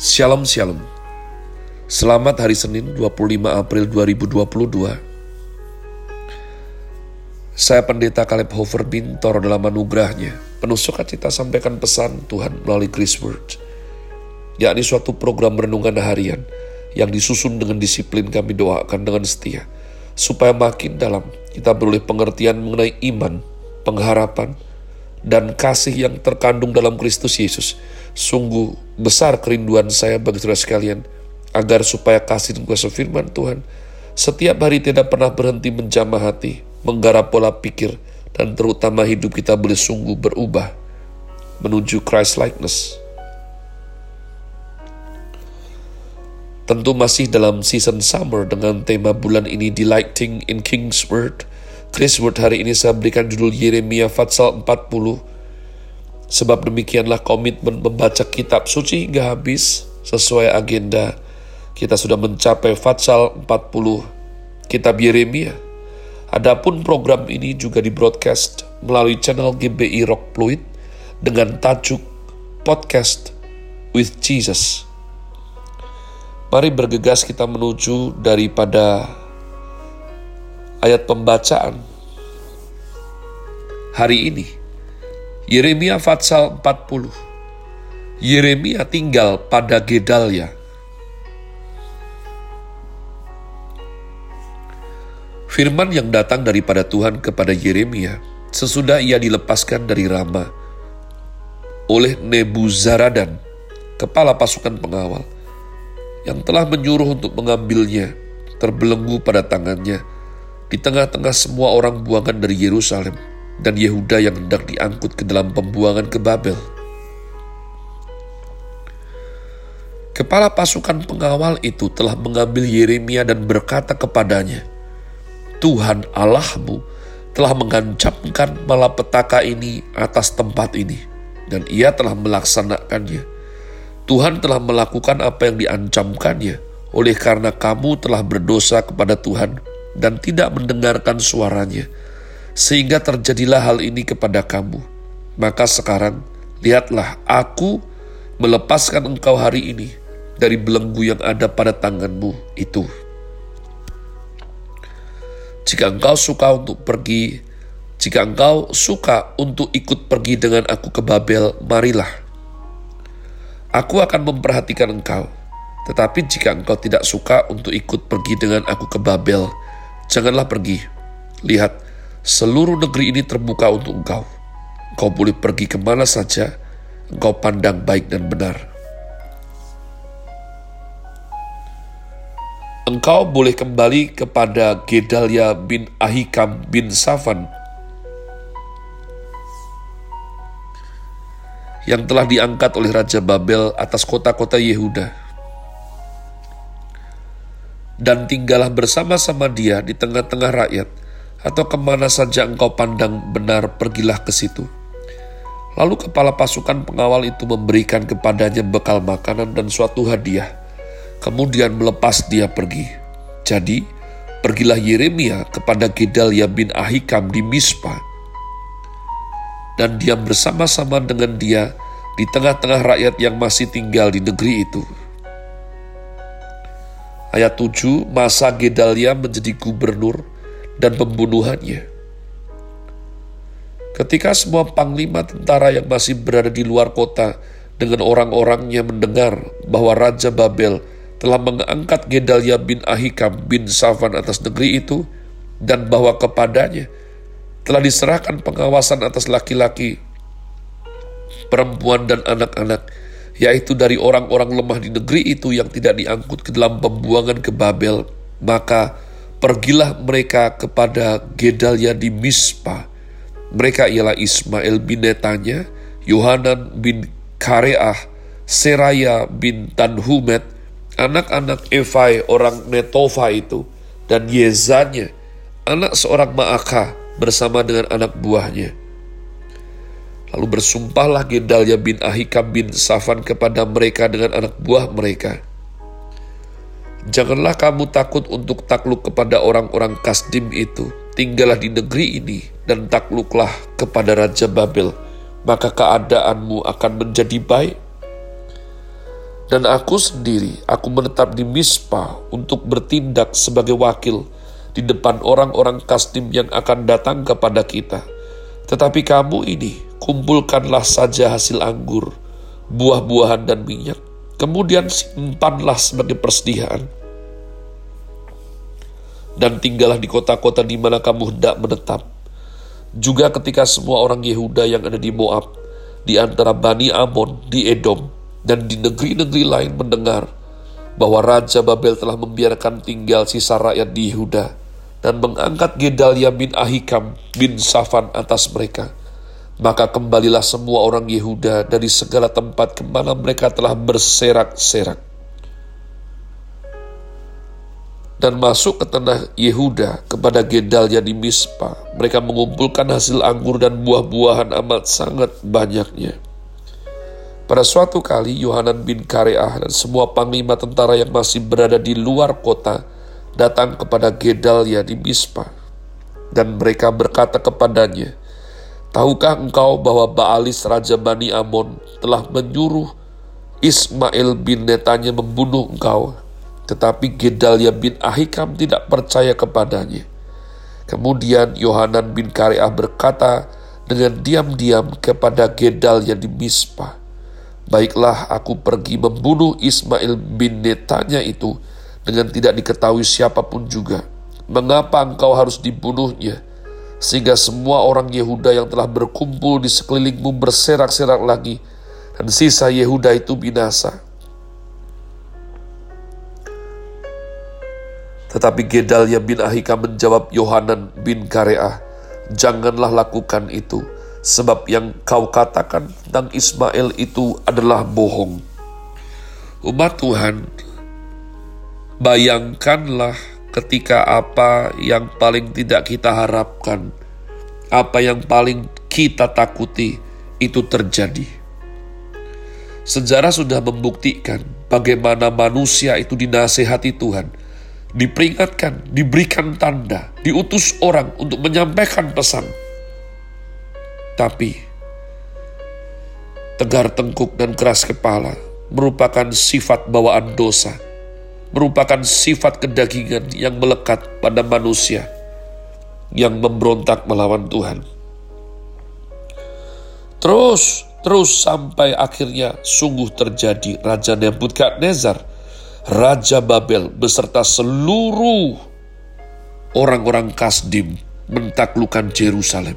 Shalom Shalom. Selamat hari Senin 25 April 2022 Saya Pendeta Kaleb Hofer Bintor dalam anugerahnya. Penuh sukacita sampaikan pesan Tuhan melalui Chris Word yakni suatu program renungan harian yang disusun dengan disiplin kami doakan dengan setia supaya makin dalam kita beroleh pengertian mengenai iman, pengharapan, dan kasih yang terkandung dalam Kristus Yesus. Sungguh besar kerinduan saya bagi saudara sekalian, agar supaya kasih dan kuasa firman Tuhan setiap hari tidak pernah berhenti menjamah hati, menggarap pola pikir, dan terutama hidup kita boleh sungguh berubah menuju Christ likeness. Tentu masih dalam season summer dengan tema bulan ini Delighting in King's Word. Chris Word hari ini saya berikan judul Yeremia Fatsal 40. Sebab demikianlah komitmen membaca kitab suci hingga habis sesuai agenda. Kita sudah mencapai Fatsal 40 kitab Yeremia. Adapun program ini juga di broadcast melalui channel GBI Rock Fluid dengan tajuk Podcast with Jesus. Mari bergegas kita menuju daripada ayat pembacaan hari ini. Yeremia Fatsal 40. Yeremia tinggal pada Gedalia. Firman yang datang daripada Tuhan kepada Yeremia sesudah ia dilepaskan dari Rama oleh Nebuzaradan, kepala pasukan pengawal yang telah menyuruh untuk mengambilnya terbelenggu pada tangannya di tengah-tengah semua orang buangan dari Yerusalem dan Yehuda yang hendak diangkut ke dalam pembuangan ke Babel. Kepala pasukan pengawal itu telah mengambil Yeremia dan berkata kepadanya, Tuhan Allahmu telah mengancamkan malapetaka ini atas tempat ini, dan ia telah melaksanakannya Tuhan telah melakukan apa yang diancamkannya, oleh karena kamu telah berdosa kepada Tuhan dan tidak mendengarkan suaranya, sehingga terjadilah hal ini kepada kamu. Maka sekarang, lihatlah aku melepaskan engkau hari ini dari belenggu yang ada pada tanganmu itu. Jika engkau suka untuk pergi, jika engkau suka untuk ikut pergi dengan aku ke Babel, marilah Aku akan memperhatikan engkau. Tetapi jika engkau tidak suka untuk ikut pergi dengan aku ke Babel, janganlah pergi. Lihat, seluruh negeri ini terbuka untuk engkau. Engkau boleh pergi ke mana saja, engkau pandang baik dan benar. Engkau boleh kembali kepada Gedalia bin Ahikam bin Safan yang telah diangkat oleh Raja Babel atas kota-kota Yehuda. Dan tinggallah bersama-sama dia di tengah-tengah rakyat, atau ke mana saja engkau pandang benar pergilah ke situ. Lalu kepala pasukan pengawal itu memberikan kepadanya bekal makanan dan suatu hadiah, kemudian melepas dia pergi. Jadi, pergilah Yeremia kepada Gedalia bin Ahikam di Mispa, dan diam bersama-sama dengan dia di tengah-tengah rakyat yang masih tinggal di negeri itu. Ayat 7, masa Gedalia menjadi gubernur dan pembunuhannya. Ketika semua panglima tentara yang masih berada di luar kota dengan orang-orangnya mendengar bahwa Raja Babel telah mengangkat Gedalia bin Ahikam bin Safan atas negeri itu dan bahwa kepadanya telah diserahkan pengawasan atas laki-laki, perempuan, dan anak-anak, yaitu dari orang-orang lemah di negeri itu yang tidak diangkut ke dalam pembuangan ke Babel, maka pergilah mereka kepada Gedalia di Mispa. Mereka ialah Ismail bin Netanya, Yohanan bin Kareah, Seraya bin Tanhumet, anak-anak Evai orang Netofa itu, dan Yezanya, anak seorang Maakah, bersama dengan anak buahnya. Lalu bersumpahlah Gedalia bin Ahikam bin Safan kepada mereka dengan anak buah mereka. Janganlah kamu takut untuk takluk kepada orang-orang Kasdim itu. Tinggallah di negeri ini dan takluklah kepada Raja Babel, maka keadaanmu akan menjadi baik. Dan aku sendiri, aku menetap di Mispa untuk bertindak sebagai wakil di depan orang-orang Kasdim yang akan datang kepada kita. Tetapi kamu ini, kumpulkanlah saja hasil anggur, buah-buahan dan minyak, kemudian simpanlah sebagai persediaan. Dan tinggallah di kota-kota di mana kamu hendak menetap. Juga ketika semua orang Yehuda yang ada di Moab, di antara Bani Amon, di Edom, dan di negeri-negeri lain mendengar bahwa Raja Babel telah membiarkan tinggal sisa rakyat di Yehuda dan mengangkat Gedalia bin Ahikam bin Safan atas mereka. Maka kembalilah semua orang Yehuda dari segala tempat ke mana mereka telah berserak-serak. Dan masuk ke tanah Yehuda kepada Gedalia di Mispa. Mereka mengumpulkan hasil anggur dan buah-buahan amat sangat banyaknya pada suatu kali Yohanan bin Kareah dan semua panglima tentara yang masih berada di luar kota datang kepada Gedalia di Mispa. Dan mereka berkata kepadanya, Tahukah engkau bahwa Baalis Raja Bani Amon telah menyuruh Ismail bin Netanya membunuh engkau? Tetapi Gedalia bin Ahikam tidak percaya kepadanya. Kemudian Yohanan bin Kareah berkata dengan diam-diam kepada Gedalia di Mispa, Baiklah aku pergi membunuh Ismail bin Netanya itu dengan tidak diketahui siapa pun juga. Mengapa engkau harus dibunuhnya? Sehingga semua orang Yehuda yang telah berkumpul di sekelilingmu berserak-serak lagi dan sisa Yehuda itu binasa. Tetapi Gedalia bin Ahika menjawab Yohanan bin Kareah, Janganlah lakukan itu sebab yang kau katakan tentang Ismail itu adalah bohong. Umat Tuhan, bayangkanlah ketika apa yang paling tidak kita harapkan, apa yang paling kita takuti itu terjadi. Sejarah sudah membuktikan bagaimana manusia itu dinasehati Tuhan, diperingatkan, diberikan tanda, diutus orang untuk menyampaikan pesan tapi tegar tengkuk dan keras kepala merupakan sifat bawaan dosa, merupakan sifat kedagingan yang melekat pada manusia yang memberontak melawan Tuhan. Terus, terus sampai akhirnya sungguh terjadi Raja Nebukadnezar, Raja Babel beserta seluruh orang-orang Kasdim mentaklukkan Jerusalem.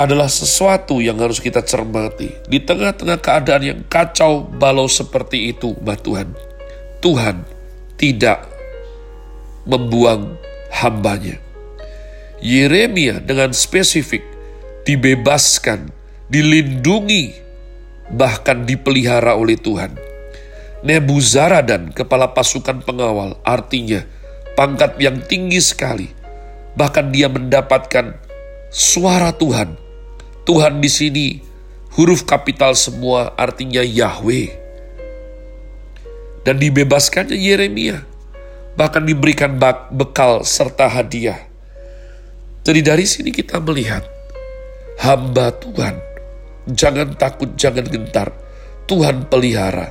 Adalah sesuatu yang harus kita cermati. Di tengah-tengah keadaan yang kacau balau seperti itu, Mbak Tuhan, Tuhan tidak membuang hambanya. Yeremia dengan spesifik dibebaskan, dilindungi, bahkan dipelihara oleh Tuhan. Nebuzaradan, kepala pasukan pengawal, artinya pangkat yang tinggi sekali. Bahkan dia mendapatkan suara Tuhan Tuhan di sini huruf kapital semua artinya Yahweh. Dan dibebaskannya Yeremia. Bahkan diberikan bekal serta hadiah. Jadi dari sini kita melihat hamba Tuhan. Jangan takut, jangan gentar. Tuhan pelihara.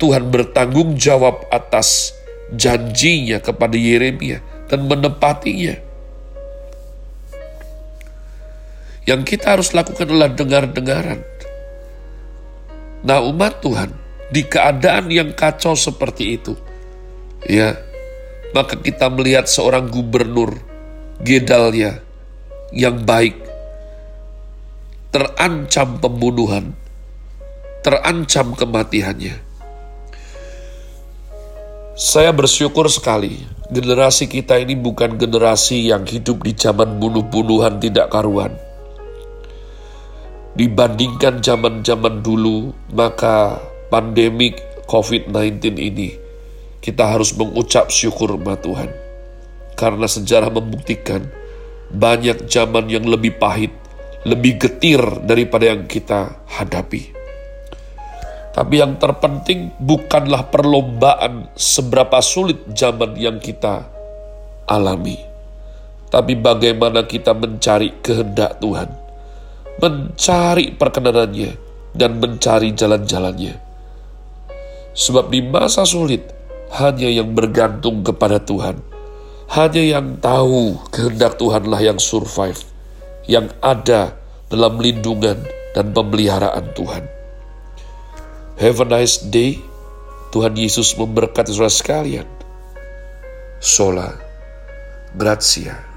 Tuhan bertanggung jawab atas janjinya kepada Yeremia dan menepatinya. Yang kita harus lakukan adalah dengar-dengaran. Nah umat Tuhan, di keadaan yang kacau seperti itu, ya, maka kita melihat seorang gubernur Gedalia yang baik terancam pembunuhan, terancam kematiannya. Saya bersyukur sekali generasi kita ini bukan generasi yang hidup di zaman bunuh-bunuhan tidak karuan dibandingkan zaman-zaman dulu, maka pandemik COVID-19 ini kita harus mengucap syukur kepada Tuhan. Karena sejarah membuktikan banyak zaman yang lebih pahit, lebih getir daripada yang kita hadapi. Tapi yang terpenting bukanlah perlombaan seberapa sulit zaman yang kita alami. Tapi bagaimana kita mencari kehendak Tuhan mencari perkenanannya, dan mencari jalan-jalannya. Sebab di masa sulit, hanya yang bergantung kepada Tuhan, hanya yang tahu kehendak Tuhanlah yang survive, yang ada dalam lindungan dan pemeliharaan Tuhan. Have a nice day. Tuhan Yesus memberkati saudara sekalian. Sola. Grazie.